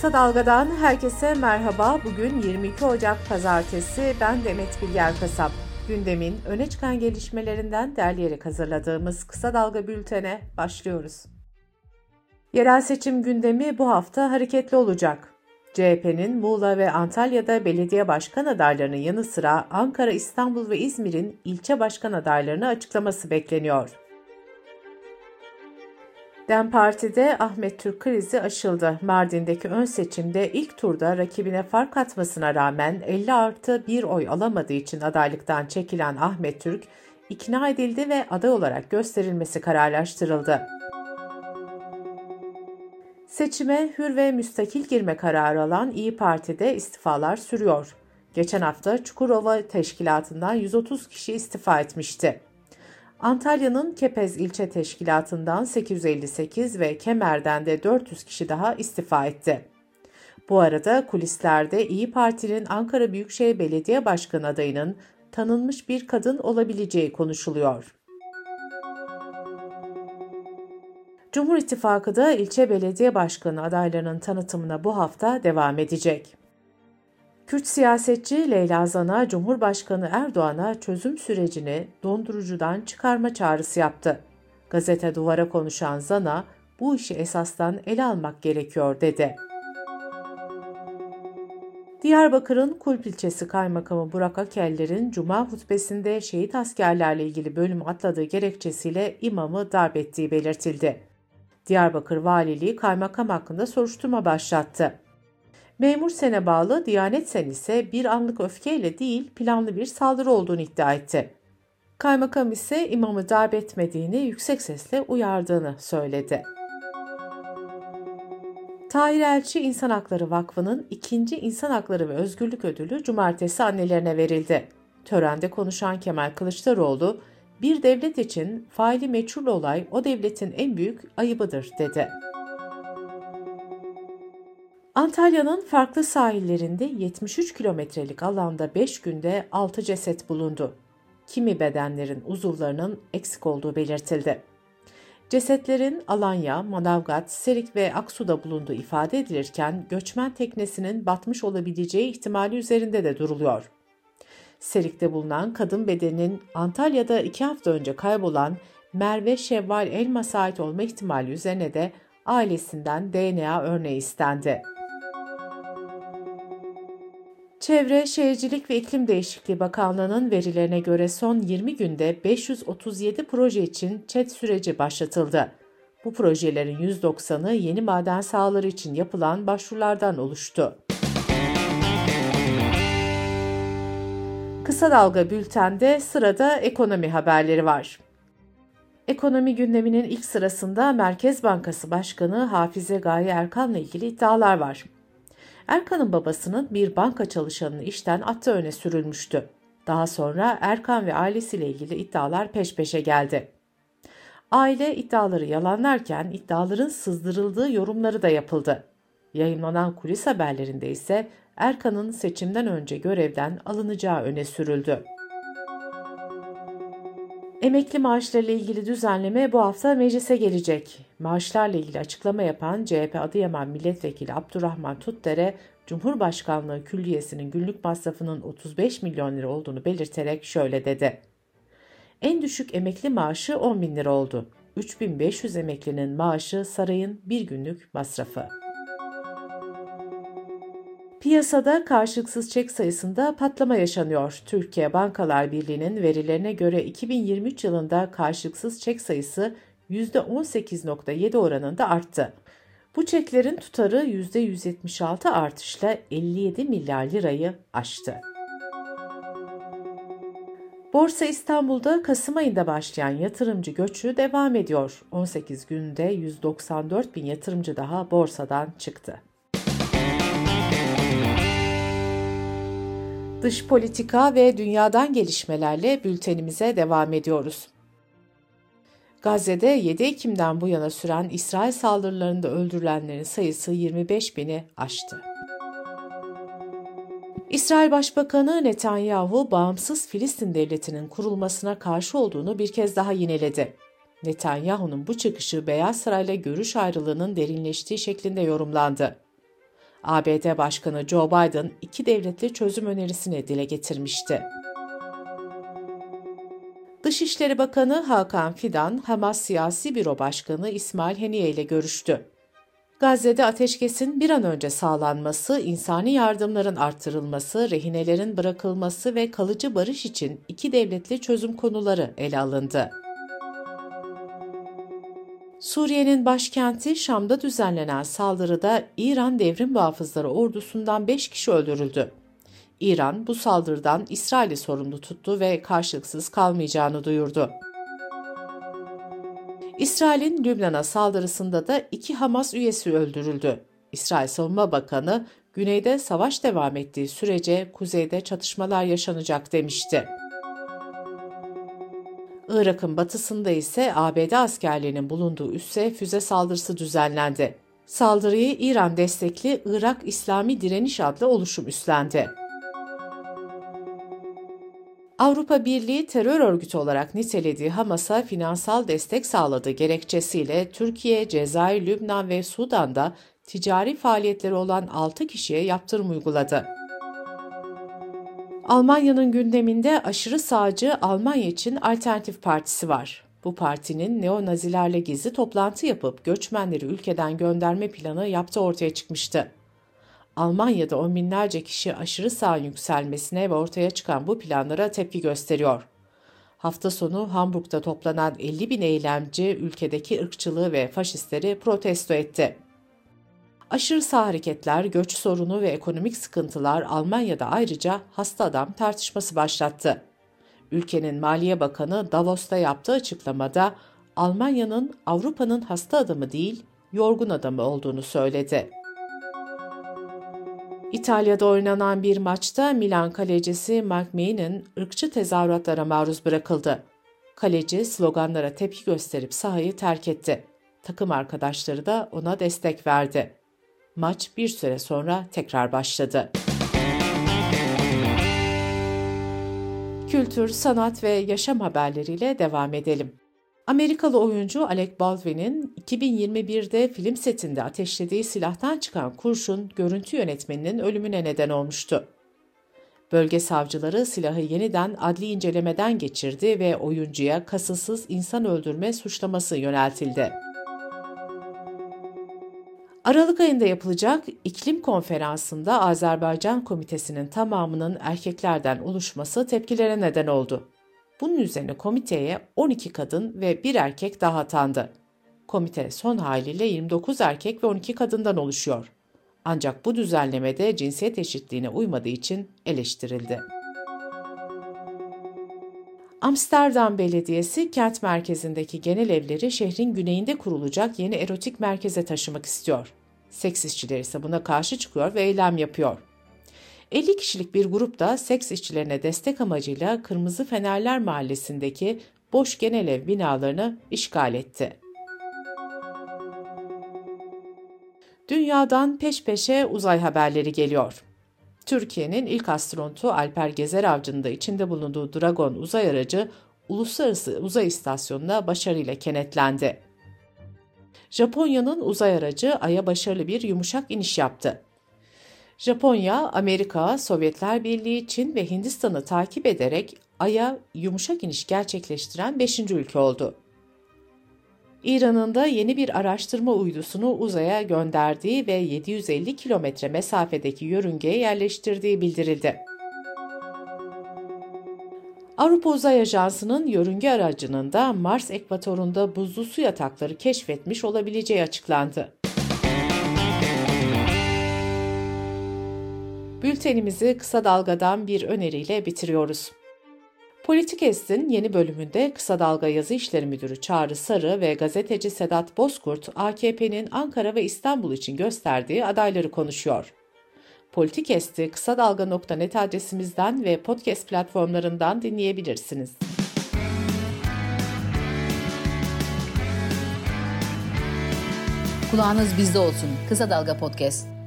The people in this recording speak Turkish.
Kısa Dalga'dan herkese merhaba. Bugün 22 Ocak Pazartesi. Ben Demet Bilger Kasap. Gündemin öne çıkan gelişmelerinden derleyerek hazırladığımız Kısa Dalga bültene başlıyoruz. Yerel seçim gündemi bu hafta hareketli olacak. CHP'nin Muğla ve Antalya'da belediye başkan adaylarının yanı sıra Ankara, İstanbul ve İzmir'in ilçe başkan adaylarını açıklaması bekleniyor. DEM Parti'de Ahmet Türk krizi aşıldı. Mardin'deki ön seçimde ilk turda rakibine fark atmasına rağmen 50 artı bir oy alamadığı için adaylıktan çekilen Ahmet Türk ikna edildi ve aday olarak gösterilmesi kararlaştırıldı. Seçime hür ve müstakil girme kararı alan İyi Parti'de istifalar sürüyor. Geçen hafta Çukurova Teşkilatı'ndan 130 kişi istifa etmişti. Antalya'nın Kepez ilçe teşkilatından 858 ve Kemer'den de 400 kişi daha istifa etti. Bu arada kulislerde İyi Parti'nin Ankara Büyükşehir Belediye Başkanı adayının tanınmış bir kadın olabileceği konuşuluyor. Cumhur İttifakı da ilçe belediye başkanı adaylarının tanıtımına bu hafta devam edecek. Kürt siyasetçi Leyla Zana, Cumhurbaşkanı Erdoğan'a çözüm sürecini dondurucudan çıkarma çağrısı yaptı. Gazete Duvara konuşan Zana, bu işi esastan ele almak gerekiyor dedi. Diyarbakır'ın Kulp ilçesi kaymakamı Burak Akeller'in Cuma hutbesinde şehit askerlerle ilgili bölüm atladığı gerekçesiyle imamı darp ettiği belirtildi. Diyarbakır Valiliği kaymakam hakkında soruşturma başlattı. Memur Sen'e bağlı Diyanet Sen ise bir anlık öfkeyle değil planlı bir saldırı olduğunu iddia etti. Kaymakam ise imamı darp etmediğini yüksek sesle uyardığını söyledi. Tahir Elçi İnsan Hakları Vakfı'nın ikinci İnsan Hakları ve Özgürlük Ödülü cumartesi annelerine verildi. Törende konuşan Kemal Kılıçdaroğlu, bir devlet için faili meçhul olay o devletin en büyük ayıbıdır dedi. Antalya'nın farklı sahillerinde 73 kilometrelik alanda 5 günde 6 ceset bulundu. Kimi bedenlerin uzuvlarının eksik olduğu belirtildi. Cesetlerin Alanya, Manavgat, Serik ve Aksu'da bulunduğu ifade edilirken göçmen teknesinin batmış olabileceği ihtimali üzerinde de duruluyor. Serik'te bulunan kadın bedeninin Antalya'da iki hafta önce kaybolan Merve Şevval Elmas'a ait olma ihtimali üzerine de ailesinden DNA örneği istendi. Çevre, Şehircilik ve İklim Değişikliği Bakanlığı'nın verilerine göre son 20 günde 537 proje için ÇED süreci başlatıldı. Bu projelerin 190'ı yeni maden sahaları için yapılan başvurulardan oluştu. Kısa Dalga Bülten'de sırada ekonomi haberleri var. Ekonomi gündeminin ilk sırasında Merkez Bankası Başkanı Hafize Gaye Erkan'la ilgili iddialar var. Erkan'ın babasının bir banka çalışanını işten attığı öne sürülmüştü. Daha sonra Erkan ve ailesiyle ilgili iddialar peş peşe geldi. Aile iddiaları yalanlarken iddiaların sızdırıldığı yorumları da yapıldı. Yayınlanan kulis haberlerinde ise Erkan'ın seçimden önce görevden alınacağı öne sürüldü. Emekli maaşlarıyla ilgili düzenleme bu hafta meclise gelecek. Maaşlarla ilgili açıklama yapan CHP Adıyaman Milletvekili Abdurrahman Tutdere, Cumhurbaşkanlığı Külliyesi'nin günlük masrafının 35 milyon lira olduğunu belirterek şöyle dedi. En düşük emekli maaşı 10 bin lira oldu. 3500 emeklinin maaşı sarayın bir günlük masrafı. Piyasada karşılıksız çek sayısında patlama yaşanıyor. Türkiye Bankalar Birliği'nin verilerine göre 2023 yılında karşılıksız çek sayısı %18.7 oranında arttı. Bu çeklerin tutarı %176 artışla 57 milyar lirayı aştı. Borsa İstanbul'da Kasım ayında başlayan yatırımcı göçü devam ediyor. 18 günde 194 bin yatırımcı daha borsadan çıktı. Dış politika ve dünyadan gelişmelerle bültenimize devam ediyoruz. Gazze'de 7 Ekim'den bu yana süren İsrail saldırılarında öldürülenlerin sayısı 25 bini aştı. İsrail Başbakanı Netanyahu, bağımsız Filistin devletinin kurulmasına karşı olduğunu bir kez daha yineledi. Netanyahu'nun bu çıkışı Beyaz Saray'la görüş ayrılığının derinleştiği şeklinde yorumlandı. ABD Başkanı Joe Biden iki devletli çözüm önerisini dile getirmişti. Dışişleri Bakanı Hakan Fidan, Hamas Siyasi Büro Başkanı İsmail Heniye ile görüştü. Gazze'de ateşkesin bir an önce sağlanması, insani yardımların arttırılması, rehinelerin bırakılması ve kalıcı barış için iki devletli çözüm konuları ele alındı. Suriye'nin başkenti Şam'da düzenlenen saldırıda İran Devrim Muhafızları ordusundan 5 kişi öldürüldü. İran bu saldırıdan İsrail'i sorumlu tuttu ve karşılıksız kalmayacağını duyurdu. İsrail'in Lübnan'a saldırısında da iki Hamas üyesi öldürüldü. İsrail Savunma Bakanı, güneyde savaş devam ettiği sürece kuzeyde çatışmalar yaşanacak demişti. Irak'ın batısında ise ABD askerlerinin bulunduğu üsse füze saldırısı düzenlendi. Saldırıyı İran destekli Irak İslami Direniş adlı oluşum üstlendi. Avrupa Birliği terör örgütü olarak nitelediği Hamas'a finansal destek sağladığı gerekçesiyle Türkiye, Cezayir, Lübnan ve Sudan'da ticari faaliyetleri olan 6 kişiye yaptırım uyguladı. Almanya'nın gündeminde aşırı sağcı Almanya için Alternatif Partisi var. Bu partinin neonazilerle gizli toplantı yapıp göçmenleri ülkeden gönderme planı yaptığı ortaya çıkmıştı. Almanya'da on binlerce kişi aşırı sağ yükselmesine ve ortaya çıkan bu planlara tepki gösteriyor. Hafta sonu Hamburg'da toplanan 50 bin eylemci ülkedeki ırkçılığı ve faşistleri protesto etti. Aşırı sağ hareketler, göç sorunu ve ekonomik sıkıntılar Almanya'da ayrıca hasta adam tartışması başlattı. Ülkenin Maliye Bakanı Davos'ta yaptığı açıklamada Almanya'nın Avrupa'nın hasta adamı değil, yorgun adamı olduğunu söyledi. İtalya'da oynanan bir maçta Milan kalecisi Mark May'nin ırkçı tezahüratlara maruz bırakıldı. Kaleci sloganlara tepki gösterip sahayı terk etti. Takım arkadaşları da ona destek verdi. Maç bir süre sonra tekrar başladı. Kültür, sanat ve yaşam haberleriyle devam edelim. Amerikalı oyuncu Alec Baldwin'in 2021'de film setinde ateşlediği silahtan çıkan kurşun görüntü yönetmeninin ölümüne neden olmuştu. Bölge savcıları silahı yeniden adli incelemeden geçirdi ve oyuncuya kasıtsız insan öldürme suçlaması yöneltildi. Aralık ayında yapılacak iklim konferansında Azerbaycan komitesinin tamamının erkeklerden oluşması tepkilere neden oldu. Bunun üzerine komiteye 12 kadın ve 1 erkek daha atandı. Komite son haliyle 29 erkek ve 12 kadından oluşuyor. Ancak bu düzenlemede cinsiyet eşitliğine uymadığı için eleştirildi. Amsterdam Belediyesi kent merkezindeki genel evleri şehrin güneyinde kurulacak yeni erotik merkeze taşımak istiyor. Seks işçileri ise buna karşı çıkıyor ve eylem yapıyor. 50 kişilik bir grup da seks işçilerine destek amacıyla Kırmızı Fenerler Mahallesi'ndeki boş genelev binalarını işgal etti. Dünyadan peş peşe uzay haberleri geliyor. Türkiye'nin ilk astronotu Alper Gezer Avcı'nın da içinde bulunduğu Dragon uzay aracı Uluslararası Uzay İstasyonu'na başarıyla kenetlendi. Japonya'nın uzay aracı Ay'a başarılı bir yumuşak iniş yaptı. Japonya, Amerika, Sovyetler Birliği, Çin ve Hindistan'ı takip ederek Ay'a yumuşak iniş gerçekleştiren 5. ülke oldu. İran'ın da yeni bir araştırma uydusunu uzaya gönderdiği ve 750 kilometre mesafedeki yörüngeye yerleştirdiği bildirildi. Avrupa Uzay Ajansı'nın yörünge aracının da Mars ekvatorunda buzlu su yatakları keşfetmiş olabileceği açıklandı. Bültenimizi kısa dalgadan bir öneriyle bitiriyoruz. Politikest'in yeni bölümünde Kısa Dalga Yazı İşleri Müdürü Çağrı Sarı ve gazeteci Sedat Bozkurt, AKP'nin Ankara ve İstanbul için gösterdiği adayları konuşuyor. Politikest'i kısa dalga.net adresimizden ve podcast platformlarından dinleyebilirsiniz. Kulağınız bizde olsun. Kısa Dalga Podcast.